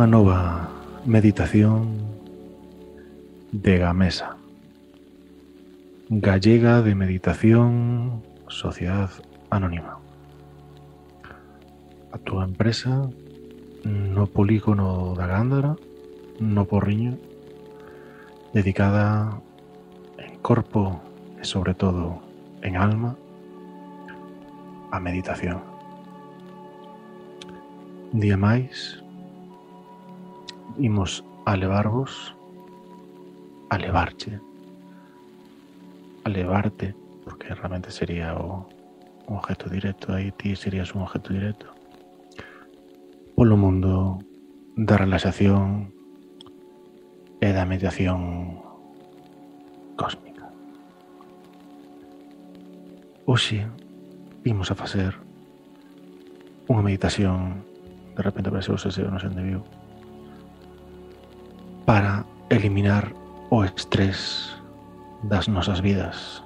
a unha nova meditación de Gamesa, Gallega de Meditación Sociedad Anónima. A túa empresa no polígono da Gándara, no Porriño, dedicada en corpo e sobre todo en alma a meditación. Día máis imos a levarvos a levarche a levarte porque realmente sería o, un objeto directo aí ti serías un objeto directo polo mundo da relaxación e da meditación cósmica. Hoxe vimos a facer unha meditación de repente apareceu o seseo no sei viu para eliminar o estrés das nosas vidas.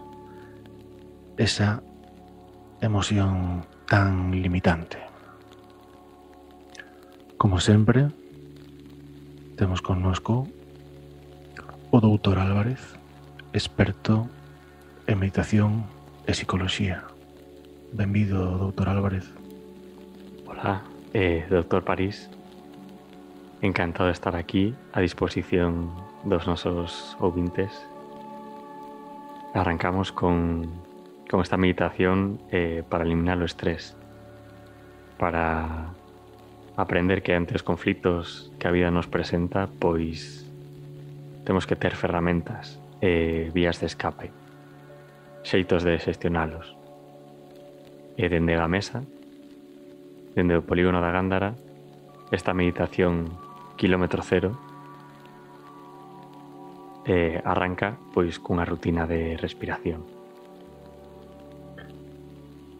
Esa emoción tan limitante. Como sempre, temos connosco o doutor Álvarez, experto en meditación e psicología. Benvido, doutor Álvarez. Hola, eh, doutor París. Encantado de estar aquí a disposición dos nosos ouvintes. Arrancamos con, con esta meditación eh, para eliminar o estrés, para aprender que ante os conflitos que a vida nos presenta, pois temos que ter ferramentas e vías de escape, xeitos de xestionalos. E dende a mesa dende o polígono da Gándara esta meditación kilómetro cero eh, arranca pois cunha rutina de respiración.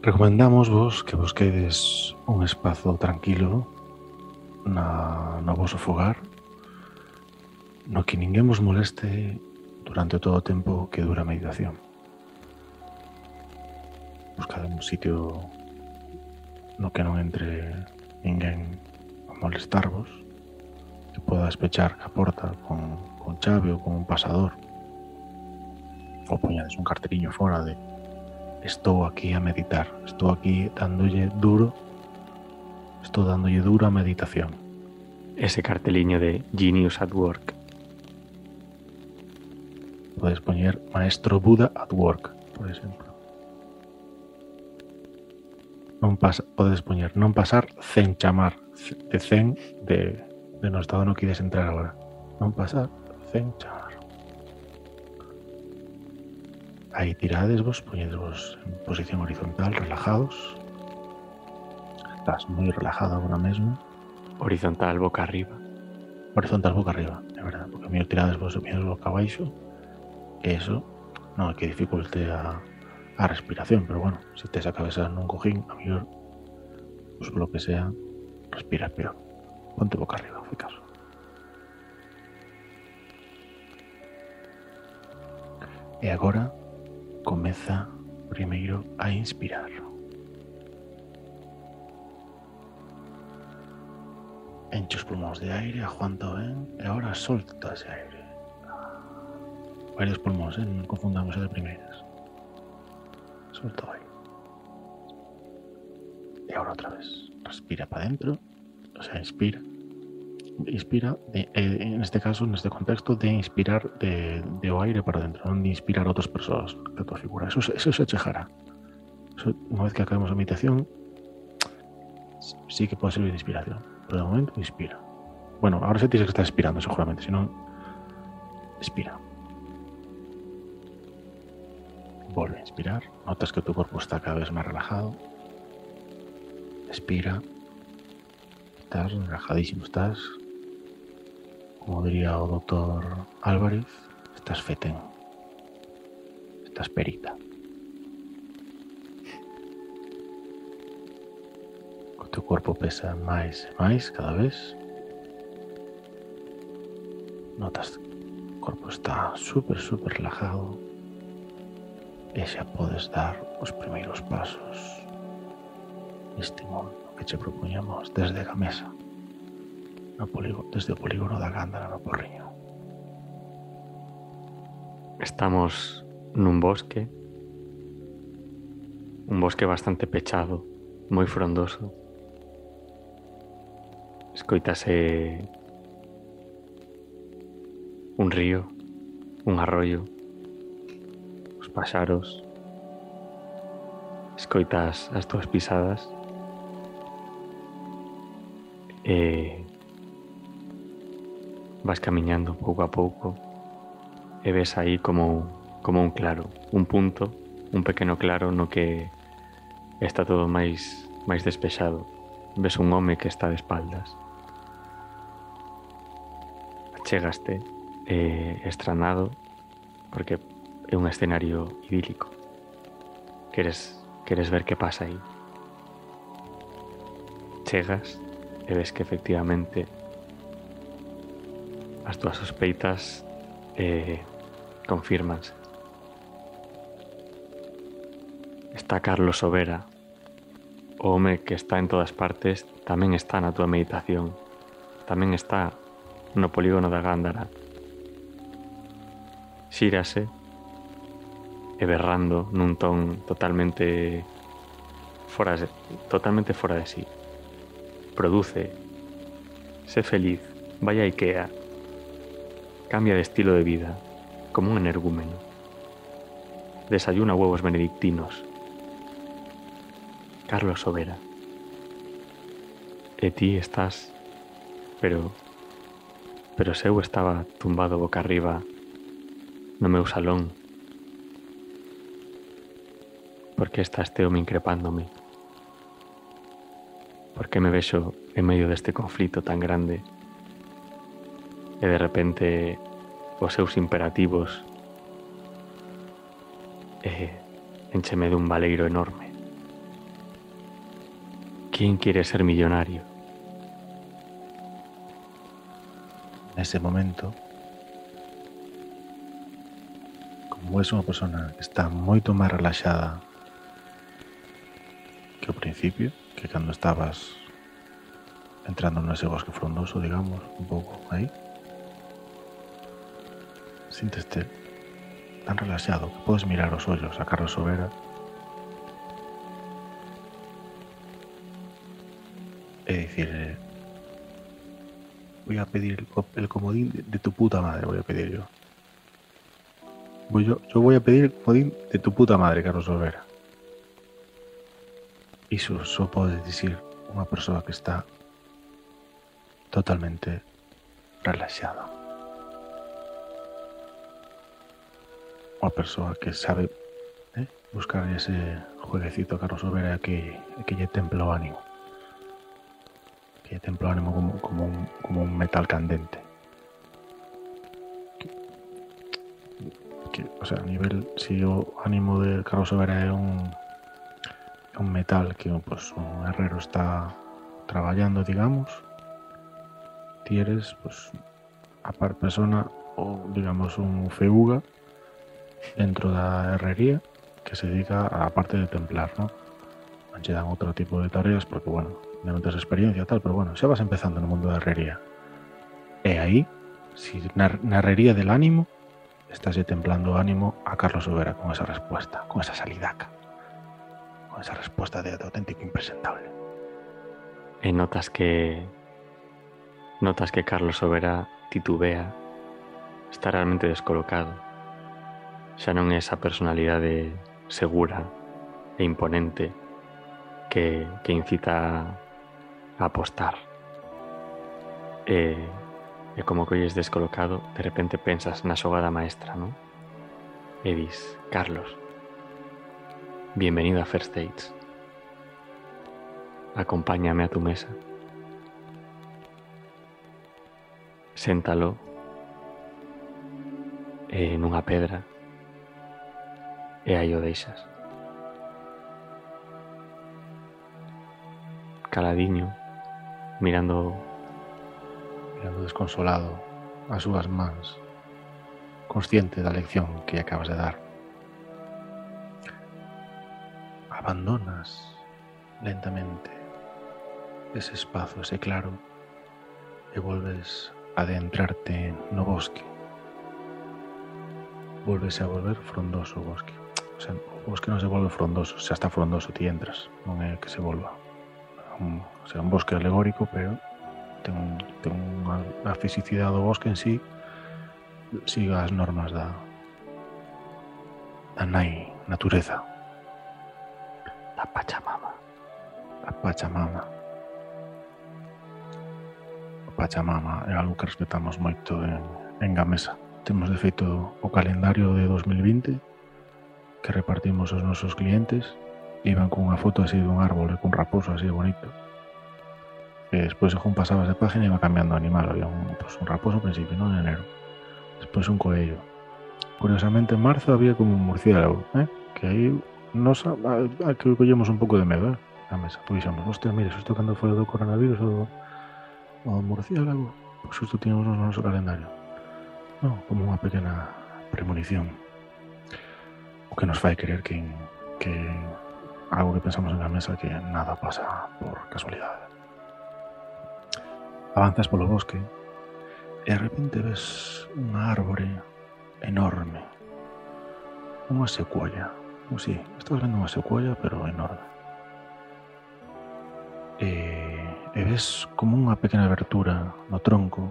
Recomendamos vos que busquedes un espazo tranquilo na, no voso fogar no que ninguén vos moleste durante todo o tempo que dura a meditación. Buscade un sitio no que non entre ninguén a molestarvos que poda despechar a porta con, con chave ou con un pasador. Ou poñades un carteliño fora de estou aquí a meditar estou aquí dándolle duro estou dándolle duro a meditación. Ese carteliño de Genius at Work. Podes poñer Maestro Buda at Work por exemplo non pasa, podes poñer non pasar zen chamar de zen de, de no estado no quides entrar agora non pasar zen chamar aí tirades vos vos en posición horizontal relajados. Estás moi relajado agora mesmo horizontal boca arriba. Horizontal boca arriba, é verdade porque a mí tirades vos poñedes boca abaixo e eso non é que dificulte a, a respiración, pero bueno, se tes a cabeza nun cojín, a mellor, pues lo que sea, respira peor. Ponte boca arriba, fai caso. E agora comeza primeiro a inspirar. Enche os pulmóns de aire, aguanta ben, e agora solta ese aire. Varios pulmóns, eh? non confundamos de primeiras. Suelto ahí. Y ahora otra vez. Respira para adentro. Inspira. Inspira, de, eh, en este caso, en este contexto, de inspirar de, de aire para adentro, non de inspirar a outras persoas de tua figura. Eso, eso se chejará. Unha vez que acabemos a meditación, sí que pode servir de inspiración. Pero de momento, inspira. Bueno, ahora se tienes que estar inspirando, seguramente. Si non, inspira. Vuelve a inspirar. Notas que tu cuerpo está cada vez más relajado. Expira. estar relajadísimo, estás, como diría o doutor Álvarez, estás fetén, estás perita. O teu corpo pesa máis e máis cada vez. Notas o corpo está super, super relajado e xa podes dar os primeiros pasos neste mundo que che propuñamos desde a mesa, no polígono, desde o polígono da Gándara no Porriño. Estamos nun bosque, un bosque bastante pechado, moi frondoso. Escoitase un río, un arroyo os paxaros, escoitas as túas pisadas e vas camiñando pouco a pouco e ves aí como, como un claro, un punto, un pequeno claro no que está todo máis máis despexado. Ves un home que está de espaldas. Chegaste eh, estranado porque é un escenario idílico. Queres, queres ver que pasa aí. Chegas e ves que efectivamente as túas sospeitas eh, confirmanse. Está Carlos Sobera, o home que está en todas partes, tamén está na túa meditación, tamén está no polígono da Gándara. Xírase e berrando nun ton totalmente fora de, totalmente fora de sí. Produce, sé feliz, vaya a Ikea, cambia de estilo de vida, como un energúmeno. Desayuna huevos benedictinos. Carlos Sobera. E ti estás... Pero... Pero seu estaba tumbado boca arriba no meu salón. Por que está este home increpándome? Por que me vexo en medio deste conflito tan grande e de repente os seus imperativos e encheme dun valeiro enorme. ¿Quién quiere ser millonario? Nese momento, como es unha persona que está moito máis relaxada que ao principio, que cando estabas entrando nese bosque frondoso, digamos, un pouco aí, Sínteste tan relaxado que podes mirar os ollos a Carlos Sobera e dicirle voy a pedir el comodín de tu puta madre, voy a pedir yo. Voy yo, yo voy a pedir el comodín de tu puta madre, Carlos Sobera. Iso só podes dicir unha persoa que está totalmente relaxada. unha persoa que sabe eh, buscar ese jueguecito a Carlos Olvera que, que lle templa o ánimo. Que lle templa o ánimo como, como, un, como un metal candente. Que, que, o sea, a nivel si o ánimo de Carlos Olvera é un un metal que pues, un herrero está traballando, digamos ti eres pues, a par persona o digamos un feuga dentro da herrería que se dedica a la parte de templar, ¿no? Anche dan tipo de tareas porque, bueno, tens experiencia tal, pero bueno, xa vas empezando no mundo da herrería. E aí, si na, na herrería del ánimo, estás templando ánimo a Carlos Overa con esa respuesta, con esa salidaca, con esa respuesta de, de auténtico impresentable. E notas que notas que Carlos Overa titubea, está realmente descolocado xa non é esa personalidade segura e imponente que, que incita a apostar. E, e como que oyes descolocado, de repente pensas na xogada maestra, non? E dis, Carlos, Bienvenido a First Dates. Acompáñame a tu mesa. Séntalo en unha pedra e aí o deixas. Caladiño, mirando mirando desconsolado as súas mans, consciente da lección que acabas de dar. abandonas lentamente ese espazo, ese claro, y vuelves a adentrarte no bosque. Vuelves a volver frondoso bosque. O sea, o bosque non se volve frondoso, xa está frondoso, ti entras, non é que se volva. Un, o sea, un bosque alegórico, pero ten, ten unha, a fisicidade do bosque en sí siga as normas da, da nai natureza la Pachamama. La Pachamama. O Pachamama é algo que respetamos moito en, en Gamesa. Temos de feito o calendario de 2020 que repartimos aos nosos clientes iban cunha foto así dun árbol e cun raposo así bonito e despois según pasabas de página iba cambiando o animal había un, pues, un raposo ao principio, non en enero despois un coello curiosamente en marzo había como un murciélago eh? que aí nos a, a, a que collemos un pouco de medo, eh? A mesa, pois xamos, hostia, mira, xusto cando foi o do coronavirus o, o murciélago, pois xusto tínhamos no noso calendario. Non, como unha pequena premonición. O que nos fai querer que, que algo que pensamos en a mesa que nada pasa por casualidade. Avanzas polo bosque e de repente ves unha árbore enorme, unha secuolla Como sí, estás vendo unha secuela, pero enorme. E, eh, e ves como unha pequena abertura no tronco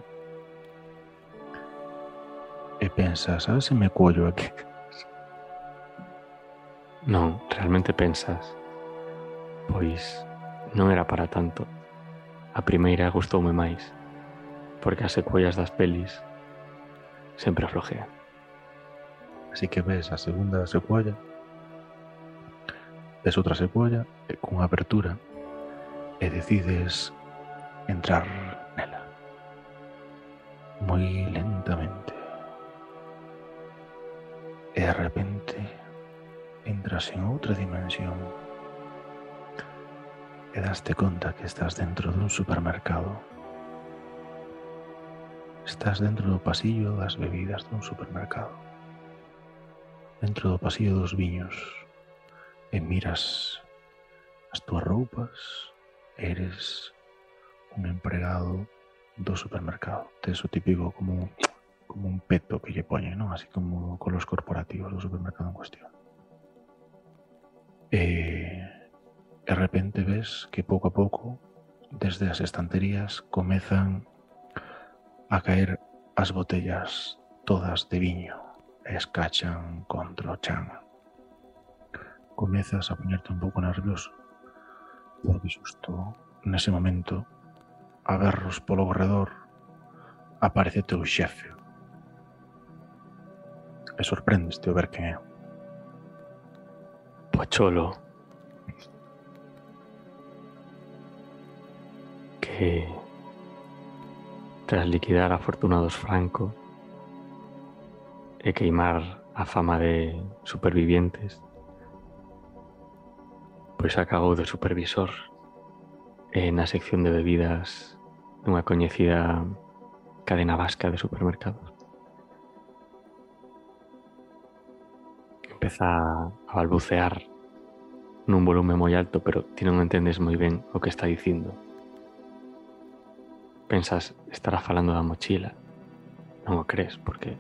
e pensas, a ver se me cuollo aquí. Non, realmente pensas, pois non era para tanto. A primeira gustoume máis, porque as secuellas das pelis sempre aflojean. Así que ves a segunda secuela ves outra cebolla e eh, cunha apertura e decides entrar nela. Moi lentamente. E de repente entras en outra dimensión e daste conta que estás dentro dun supermercado. Estás dentro do pasillo das bebidas dun supermercado. Dentro do pasillo dos viños e miras as túas roupas, eres un empregado do supermercado. Tes o típico como como un peto que lle poñen, non? Así como con los corporativos do supermercado en cuestión. E de repente ves que pouco a pouco desde as estanterías comezan a caer as botellas todas de viño e escachan contra o chan. Comezas a poñerte un pouco nervioso porque xusto nese momento a berros polo corredor aparece teu xefe e sorprendeste o ver quen é. Pocholo que tras liquidar a Afortunados Franco e queimar a fama de supervivientes pois acabou de supervisor e na sección de bebidas dunha coñecida cadena vasca de supermercados. Empeza a balbucear nun volume moi alto, pero ti non entendes moi ben o que está dicindo. Pensas, estará falando da mochila. Non o crees, porque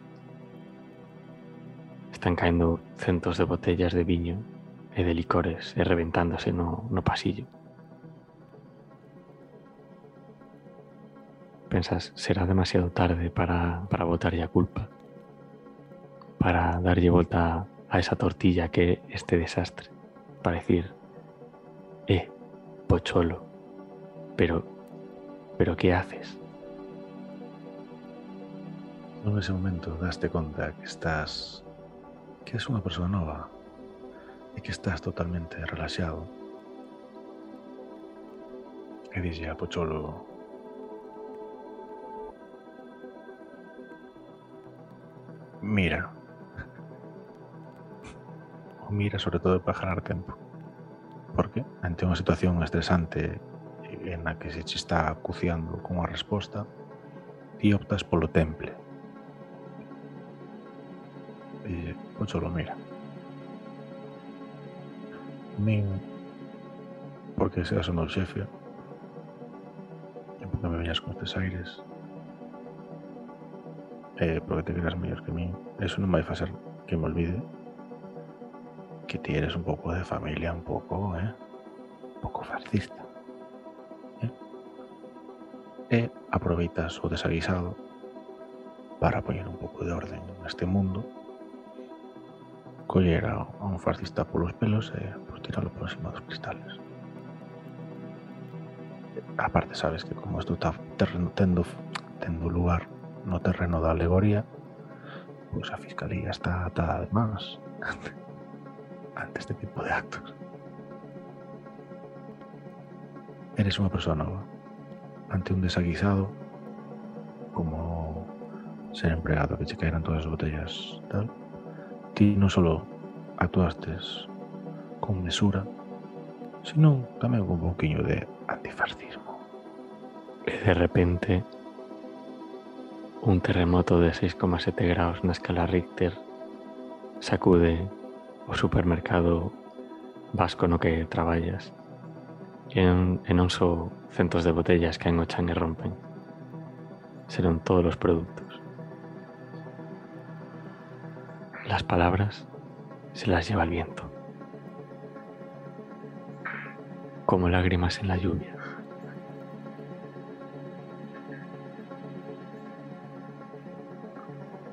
están caendo centos de botellas de viño de licores e reventándose no, no pasillo. Pensas, será demasiado tarde para, para botarlle a culpa, para darlle volta a esa tortilla que este desastre, para decir, eh, pocholo, pero Pero ¿qué haces? En ese momento daste conta que estás que es unha persoa nova e que estás totalmente relaxado. E dixe a Pocholo Mira. O mira sobre todo para ganar tempo. Porque ante unha situación estresante en la que se está acuciando con a resposta, ti optas polo temple. E Pocho lo mira. Min, porque seas xefe, e porque me veñas con estes aires, eh, porque te creas mellor que mí, eso non vai facer que me olvide que ti eres un pouco de familia, un pouco, eh? Un pouco fascista. Eh? E aproveitas o desaguisado para poñer un pouco de orden neste mundo coller a un fascista polos pelos e pues, tiralo por encima dos cristales. Aparte, sabes que como isto está terreno, lugar no terreno da alegoría, pois a Fiscalía está atada de mans ante este tipo de actos. Eres unha persoa nova ante un desaguisado como ser empregado que che caeran todas as botellas tal ti non só actuastes con mesura sino tamén con un poquinho de antifascismo. E de repente un terremoto de 6,7 graus na escala Richter sacude o supermercado vasco no que traballas e non, e non só centos de botellas que en o chan e rompen. Serán todos os produtos las palabras se las lleva el viento como lágrimas en la lluvia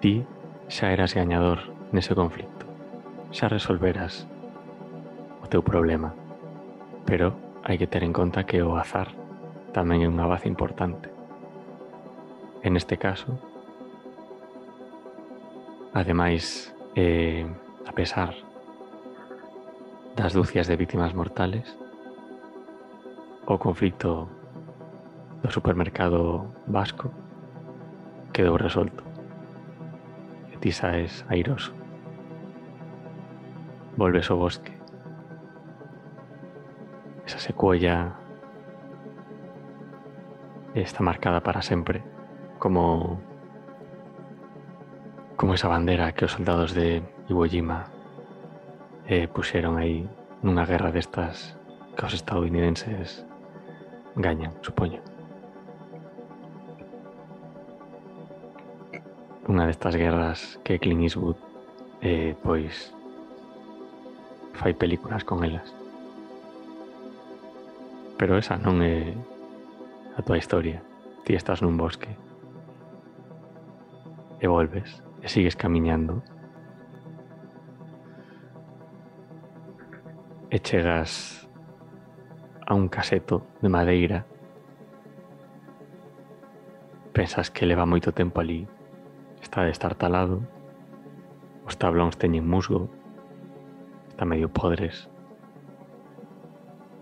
Ti xa eras gañador nese conflicto. Xa resolveras o teu problema. Pero hai que ter en conta que o azar tamén é unha base importante. En este caso, ademais, eh, a pesar das dúcias de víctimas mortales, o conflicto do supermercado vasco quedou resolto ti saes airoso. Volves ao bosque. Esa secuolla está marcada para sempre como como esa bandera que os soldados de Iwo Jima eh, puxeron aí nunha guerra destas que os estadounidenses gañan, supoño. unha destas guerras que Clint Eastwood eh, pois fai películas con elas. Pero esa non é a tua historia. Ti estás nun bosque e volves sigues camiñando e chegas a un caseto de madeira. Pensas que leva moito tempo ali está de estar talado, os tablóns teñen musgo, está medio podres,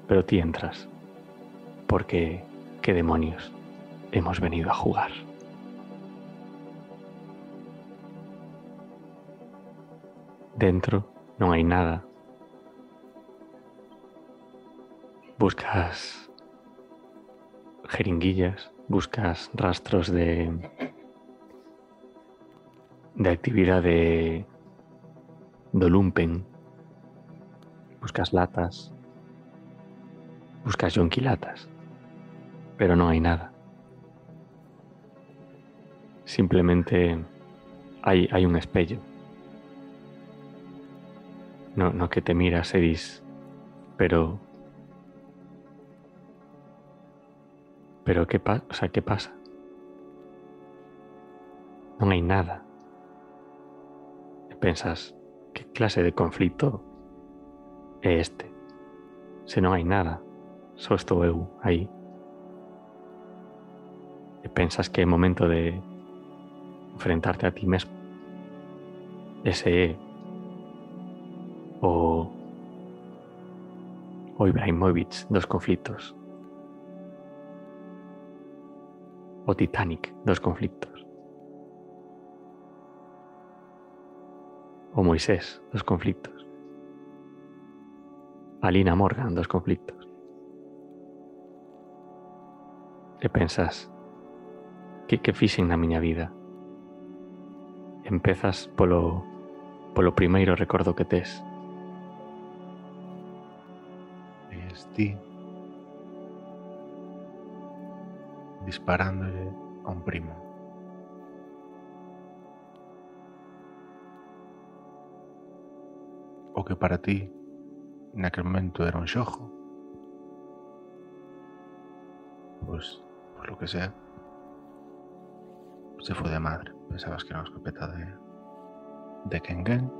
pero ti entras, porque qué demonios hemos venido a jugar. Dentro non hai nada. Buscas jeringuillas, buscas rastros de de actividade do lumpen. Buscas latas. Buscas yonquilatas. Pero non hai nada. Simplemente hai, hai un espello no, no que te miras e dis pero pero que pasa, o sea, que pasa non hai nada pensas, que clase de conflito é este? Se non hai nada, só estou eu. E pensas que é momento de enfrentarte a ti mesmo. Ese o o Ibrahimovic dos conflitos. O Titanic dos conflictos. o Moisés dos conflictos. Alina Morgan dos conflictos. E pensas, que que fixen na miña vida? Empezas polo, polo primeiro recordo que tes. Christie disparándole a un primo. O que para ti en aquel momento era un shojo. Pues por lo que sea, se fue de madre. Pensabas que era una escopeta de, de Kengen.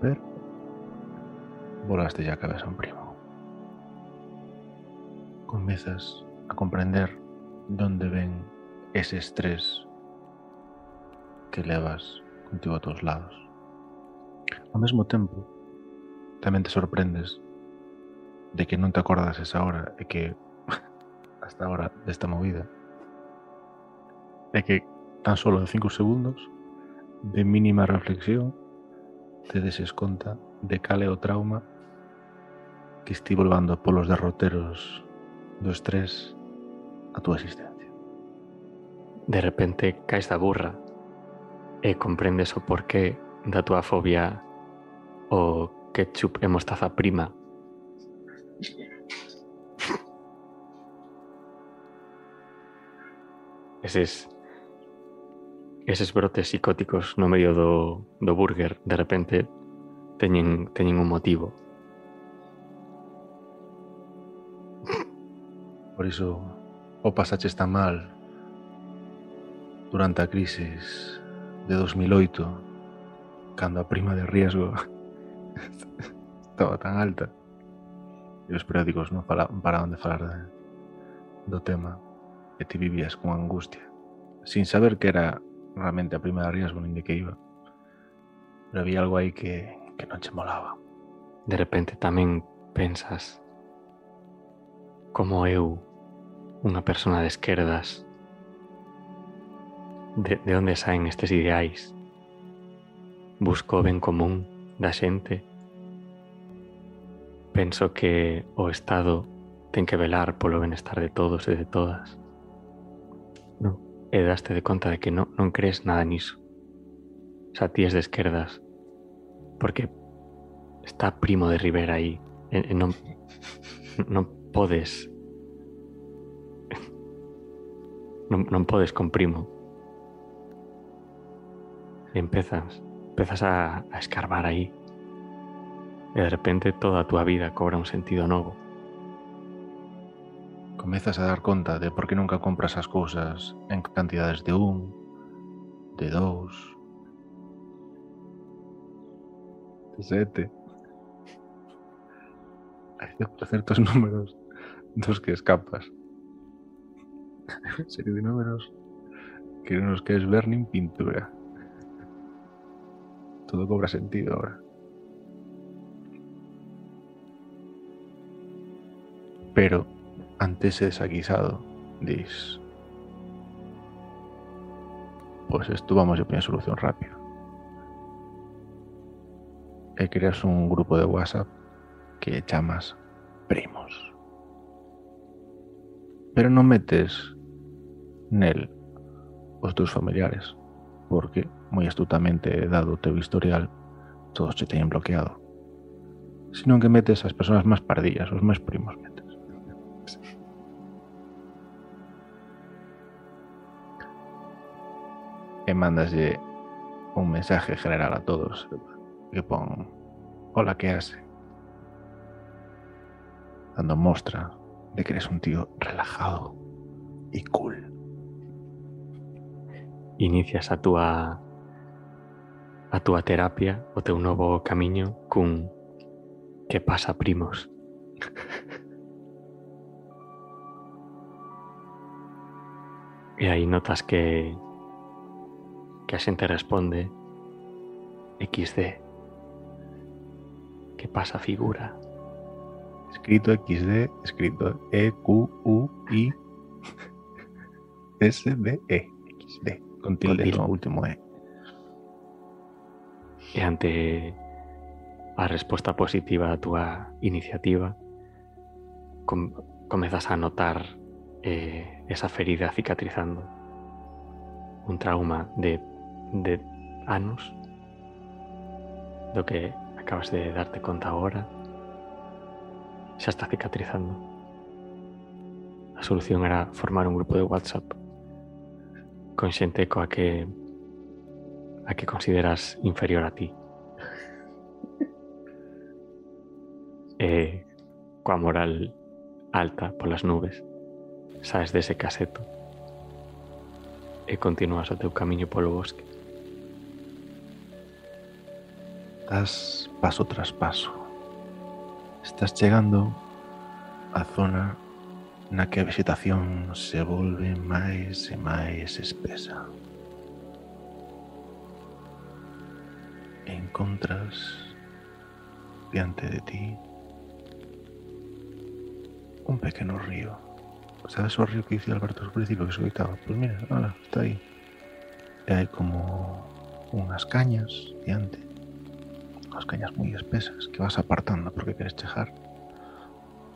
Pero volaste ya a cabeza a un primo. Comienzas a comprender dónde ven ese estrés que levas contigo a todos lados. Ao mesmo tempo, tamén te sorprendes de que non te acordas esa hora e que hasta ahora desta movida é que tan solo en 5 segundos de mínima reflexión te deses conta de cal é o trauma que estivo levando polos derroteros do estrés a túa existencia. De repente caes da burra e comprendes o porqué da túa fobia o ketchup e mostaza prima. Eses eses brotes psicóticos no medio do, do burger de repente teñen, teñen un motivo. por iso o oh, pasaches tan mal durante a crisis de 2008 cando a prima de riesgo estaba tan alta. E os periódicos non paraban de falar de, do tema e ti vivías con angustia sin saber que era realmente a prima de riesgo nin de que iba. Pero había algo aí que, que non che molaba. De repente tamén pensas como eu unha persona de esquerdas, de, de onde saen estes ideais? Busco o ben común da xente. Penso que o Estado ten que velar polo benestar de todos e de todas. Non. E daste de conta de que non, non crees nada niso. Sea, ti es de esquerdas. Porque está Primo de Rivera aí. E, e non, non podes... Non, non podes con Primo. Empezas, a, escarbar aí. E de repente toda túa vida cobra un sentido novo. comezas a dar conta de por que nunca compras as cousas en cantidades de un, de dous, de sete. Hai cer- certos números dos que escapas. Serie de números que non os queres ver nin pintura. Todo cobra sentido ahora. Pero ante ese desaguisado, dis Pues esto vamos a poner solución rápido. E creas un grupo de WhatsApp que chamas primos. Pero non metes nel os teus familiares, porque moi astutamente dado o teu historial, todos che teñen bloqueado. Sino que metes as persoas máis pardillas, os máis primos metes. E mandaslle un mensaje general a todos que pon Hola, que hace? Dando mostra de que eres un tío relajado y cool. Inicias a túa a túa terapia, o teu novo camiño cun que pasa primos. E aí notas que que a xente responde XD. Que pasa figura? Escrito XD, escrito E, Q, U, I, S, D, E. XD. Con tilde tilde. no último E. E ante a resposta positiva da túa iniciativa com comezas a notar eh, esa ferida cicatrizando un trauma de, de anos do que acabas de darte conta agora xa está cicatrizando a solución era formar un grupo de WhatsApp con xente coa que a que consideras inferior a ti. e eh, coa moral alta polas nubes. Saes dese caseto e continúas o teu camiño polo bosque. Estás paso tras paso. Estás chegando á zona na que a vegetación se volve máis e máis espesa. E encontras diante de ti un pequeno río. Sabes o río que dicía Alberto ao principio que se oitaba? Pois mira, ala, está aí. E hai como unhas cañas diante, unhas cañas moi espesas que vas apartando porque queres chejar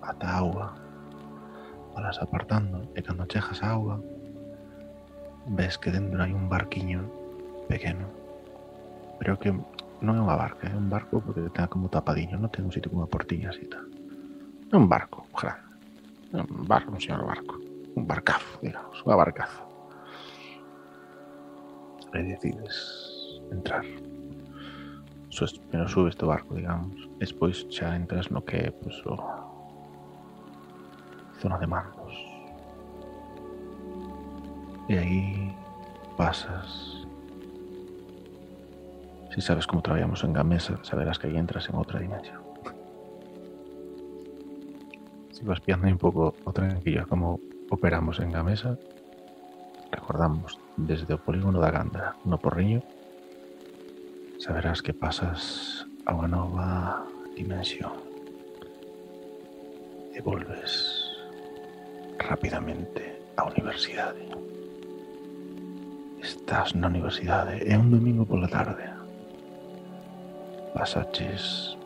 ata a auga vas apartando e cando chegas a auga ves que dentro hai un barquiño pequeno pero que non é unha barca, é un barco porque ten como tapadiño, non ten un sitio como a portiña así tal. É un barco, un barco, un señor barco. Un barcazo, digamos, unha barcazo. E decides entrar. Pero subes tu barco, digamos. Despois xa entras no que pues, o zona de mandos. E aí pasas. Si sabes como traballamos en Gamesa, saberás que aí entras en outra dimensión. Si vas pillando un pouco o tranquillo como operamos en Gamesa, recordamos desde o polígono da Gándara no Porriño, saberás que pasas a unha nova dimensión e volves rapidamente á universidade. Estás na universidade, é un domingo pola tarde. Pasaches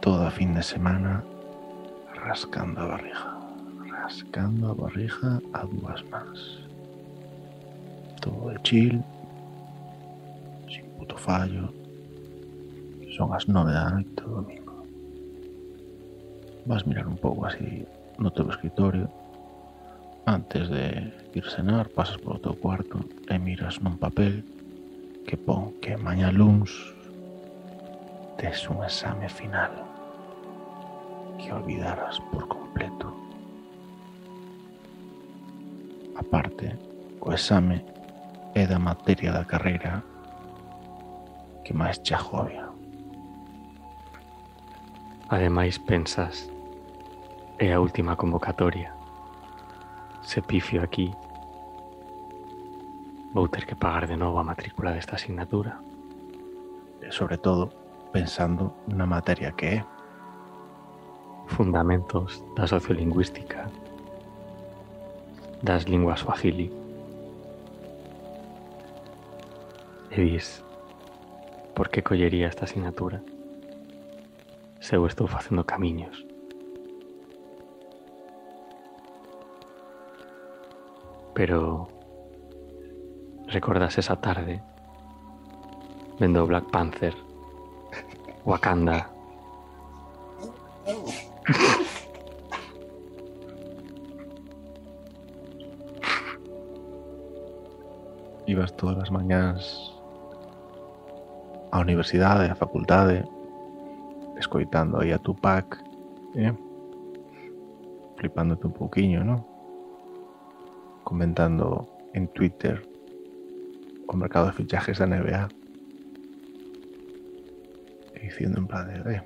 toda a fin de semana rascando a barriga, rascando a barriga a dúas mans. Todo de chill, sin puto fallo. Son as nove da noite do domingo. Vas mirar un pouco así no teu escritorio Antes de ir cenar, pasas polo teu cuarto e miras nun papel que pon que maña luns tes un exame final que olvidaras por completo. Aparte, o exame é da materia da carreira que máis te agobia. Ademais, pensas, é a última convocatoria. Se pifio aquí, vou ter que pagar de novo a matrícula desta asignatura. E sobre todo, pensando na materia que é. Fundamentos da sociolingüística das linguas swahili. E dis, por que collería esta asignatura se eu estou facendo camiños pero recordas esa tarde vendo Black Panther Wakanda Ibas todas as mañás á universidade, á facultade, escoitando aí a Tupac, eh? flipándote un pouquiño, non? Comentando en Twitter o mercado de fichajes de NBA diciendo en plan de eh,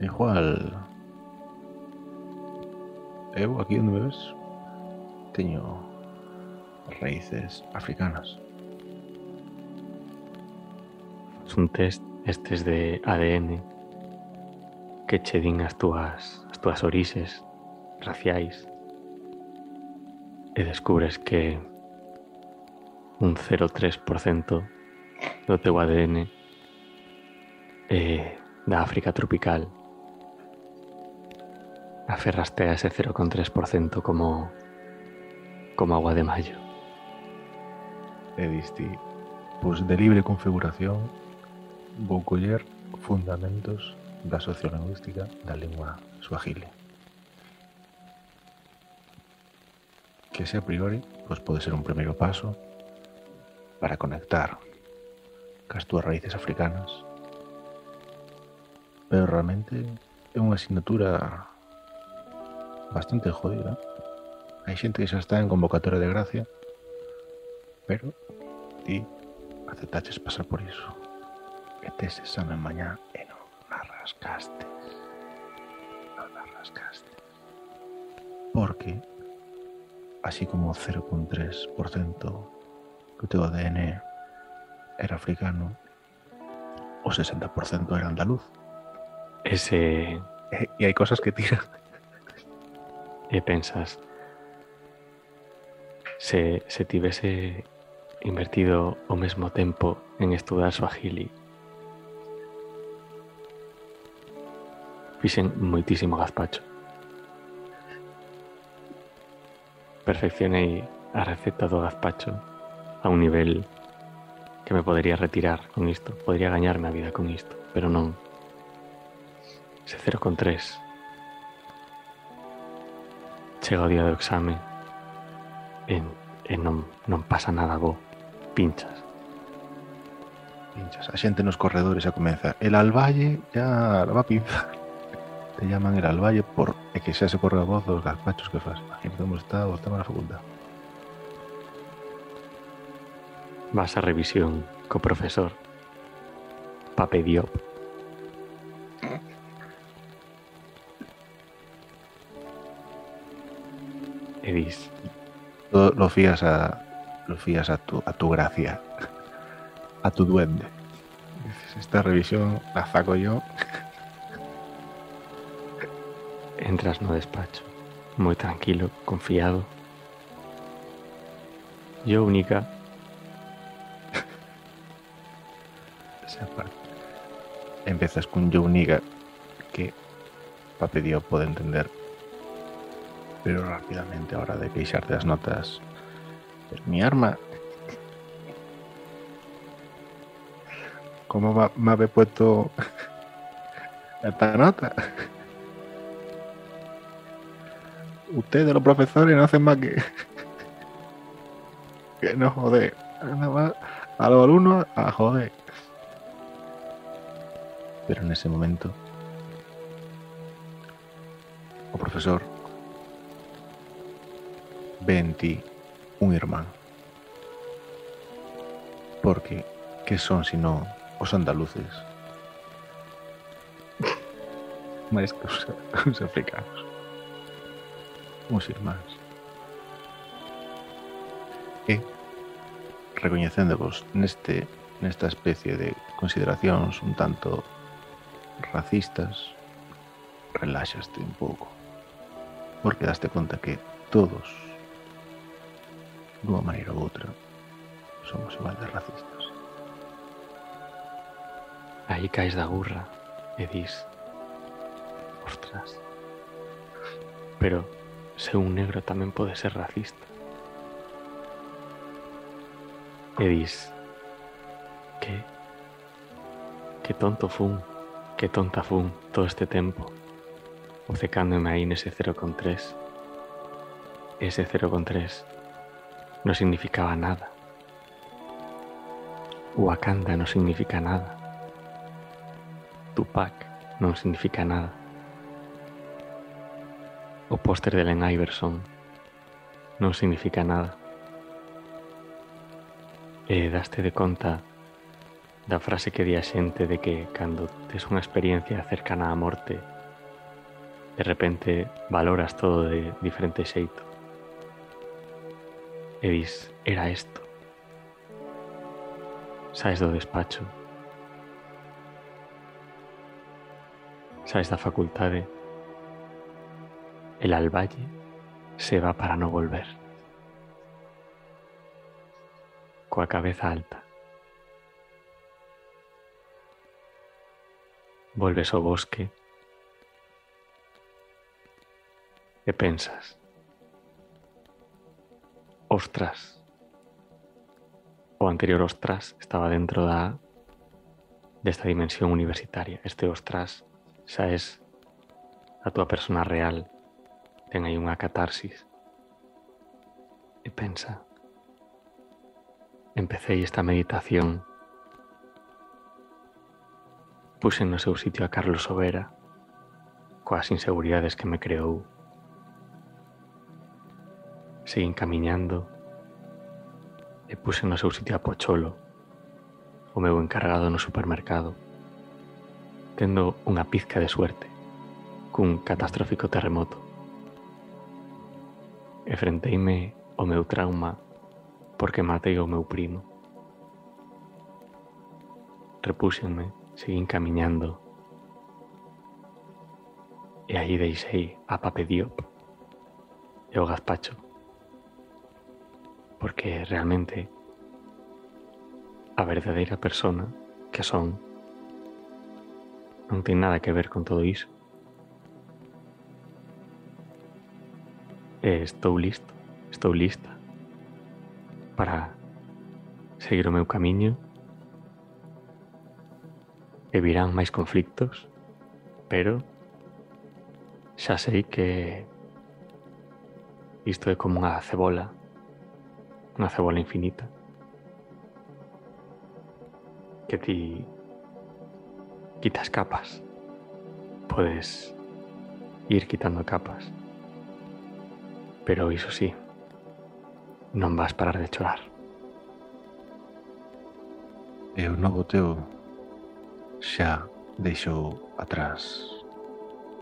igual eu aquí donde me ves teño raíces africanas. Son test estes de ADN que che din as túas as túas orixes raciais e descubres que un 0,3% do teu ADN é da África tropical aferraste a ese 0,3% como como agua de mayo. E diste, pois de libre configuración vou coller fundamentos da sociolingüística da lingua suajili. Que ese a priori pues, pode ser un primeiro paso para conectar cas túas raíces africanas. Pero realmente é unha asignatura bastante jodida. Hai xente que xa está en convocatoria de gracia, pero ti aceptaches pasar por iso. E tes examen mañá e non la Porque, así como o 0,3% que o teu ADN era africano, o 60% era andaluz. Ese... E, e hai cosas que tiran. E pensas, se, se tivese invertido o mesmo tempo en estudar Swahili, fixen moitísimo gazpacho. Perfeccionei a receta do gazpacho a un nivel que me podería retirar con isto, podría gañarme a vida con isto, pero non. Se 0,3 Chega o día do exame e, e non, pasa nada bo. Pinchas. Pinchas. A xente nos corredores xa comeza. El alballe ya la va a pinzar. Te llaman el alballe por é que xa se corre a voz dos gazpachos que faz. Imagínate como está o estaba na facultad. Vas a revisión co profesor. Pape Diop. E dis, Lo, lo fías a lo fías a tu, a tu gracia, a tu duende. Dices, esta revisión la saco yo. Entras no despacho, moi tranquilo, confiado. Yo única. Empezas con yo única que Pape Diop pode entender pero rápidamente a hora de queixarte as notas pero mi arma ¿Cómo me habe puesto esta nota? Ustedes los profesores no hacen más que que no joder. Nada más a los alumnos a joder. Pero en ese momento o profesor ve en ti un irmán. Porque, ¿qué son sino os andaluces? máis que os, os africanos. uns irmáns e recoñecéndovos neste nesta especie de consideracións un tanto racistas reláxaste un pouco porque daste conta que todos dunha maneira ou outra somos igual de racistas. Aí caes da burra e dis ostras. Pero se un negro tamén pode ser racista. E dis, que, que tonto fun, que tonta fun todo este tempo, obcecándome aí nese 0,3. Ese 0,3 non significaba nada. Wakanda non significa nada. Tupac non significa nada. O póster de Len Iverson non significa nada. E daste de conta da frase que di a xente de que cando tes unha experiencia cercana á morte de repente valoras todo de diferente xeito. E dis, era isto. Saes do despacho. Saes da facultade El alballe se va para no volver. Coa cabeza alta. Volves ao bosque. E pensas ostras. O anterior ostras estaba dentro da desta dimensión universitaria. Este ostras xa es a túa persona real ten aí unha catarsis e pensa empecé esta meditación puse no seu sitio a Carlos Sobera coas inseguridades que me creou. Seguín camiñando e puse no seu sitio a Pocholo, o meu encargado no supermercado, tendo unha pizca de suerte cun catastrófico terremoto. E frenteime o meu trauma porque matei o meu primo. Repúxenme, seguín camiñando E aí deixei a Pape Diop e gazpacho. Porque realmente a verdadeira persona que son non ten nada que ver con todo iso. E estou listo, estou lista para seguir o meu camiño. E virán máis conflictos, pero xa sei que isto é como unha cebola, unha cebola infinita, que ti quitas capas, podes ir quitando capas, Pero iso sí, non vas parar de chorar. E o novo teu xa deixou atrás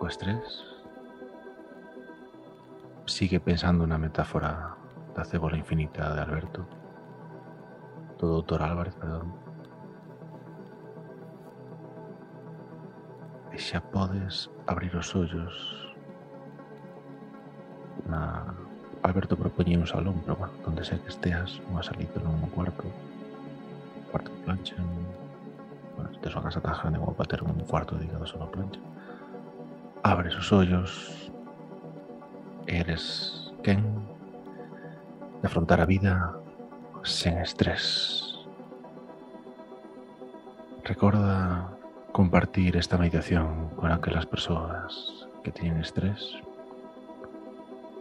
o estrés? Sigue pensando na metáfora da cebola infinita de Alberto, do doutor Álvarez, perdón. E xa podes abrir os ollos na Alberto propoñía un salón, pero bueno, donde sei que esteas, unha salita nun cuarto, cuarto de plancha, bueno, tes unha casa tan grande como para ter un cuarto dedicado a plancha. Abres os ollos, eres quen de afrontar a vida sen estrés. Recorda compartir esta meditación con aquelas persoas que teñen estrés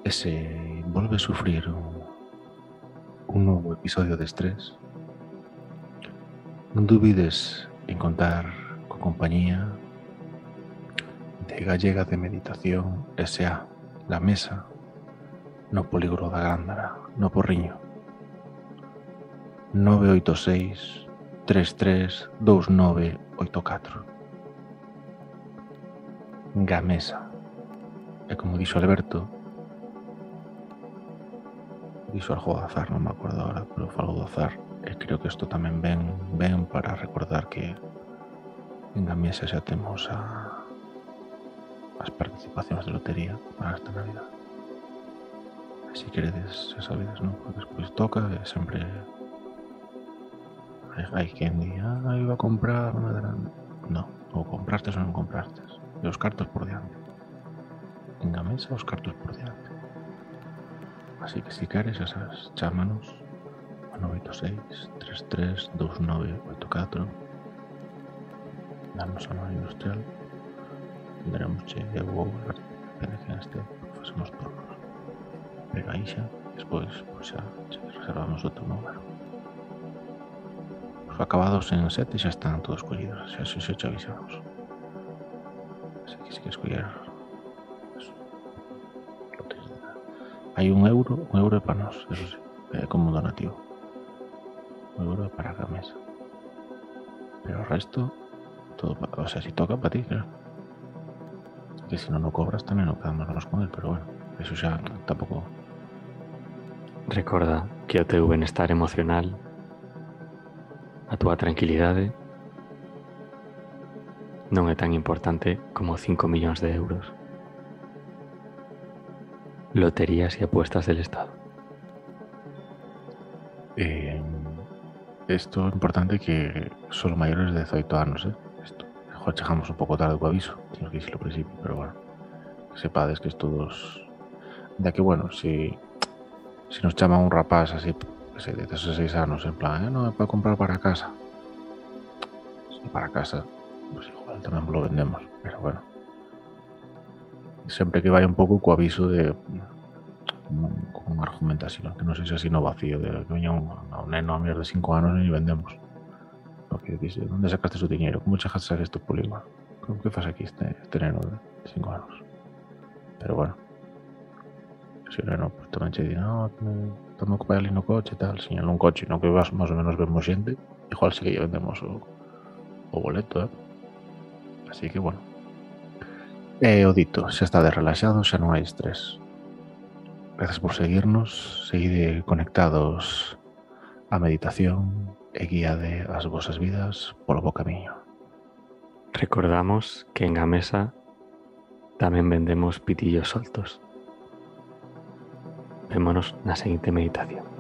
e se volve a sufrir un, novo episodio de estrés non dubides en contar co compañía de Gallega de Meditación S.A la mesa no polígono da Gándara, no Porriño. 986 33 2984 Gamesa. E como dixo Alberto, dixo algo de azar, non me acordo agora, pero falou do azar. E creo que isto tamén ven, ven para recordar que en Gamesa xa temos a as participacións de lotería para esta Navidad. Si queredes, xa sabedes, non? Porque despois toca e sempre hai, hai quen ah, iba a comprar unha gran... No, ou comprastes ou non comprastes. E os cartos por diante. En a mesa os cartos por diante. Así que si queres, sabes, chámanos a 986 33 2984 Danos a nova industrial. Tendremosche eu ou depende quen este facemos turnos pega aí xa despois pois xa, xa reservamos outro número. Os acabados en sete xa están todos collidos. Xa xa, xa, xa avisamos. Así que si que escoller hai un euro un euro para nós eso sí, é como donativo. Un euro para a mesa. Pero o resto todo, o sea, si toca para ti, claro. Que si no no cobras tamén non quedamos con él, pero bueno, eso xa tampouco Recorda que o teu benestar emocional a túa tranquilidade non é tan importante como 5 millóns de euros. Loterías y apuestas del Estado. Eh, esto es importante que solo mayores de 18 anos, eh? Joder, chegamos un pouco tarde co aviso, temos que dixilo ao principio, pero bueno, que sepades que estos dos... De que, bueno, si, si nos chaman un rapaz así, que sei, de 16 anos, en plan, eh, non é para comprar para casa. Si para casa, pues igual tamén lo vendemos, pero bueno. Sempre que vai un pouco co aviso de con argumentación, que non sei se así no vacío de que un, un neno a de 5 anos e vendemos. Porque dice, onde sacaste o diñeiro? Como chegaste a este polígono? Como que faz aquí este, este neno de 5 anos? Pero bueno, se o neno pues, tamén che di, no, tamo que ali no coche tal, señala un coche no que vas máis ou menos vemos xente, igual sí que lle vendemos o, o boleto, eh? Así que, bueno. E o dito, xa está de relaxado, xa non hai estrés. Gracias por seguirnos, seguide conectados á meditación e guíade as vosas vidas polo bo camiño. Recordamos que en Gamesa tamén vendemos pitillos soltos. Vémonos na seguinte meditación.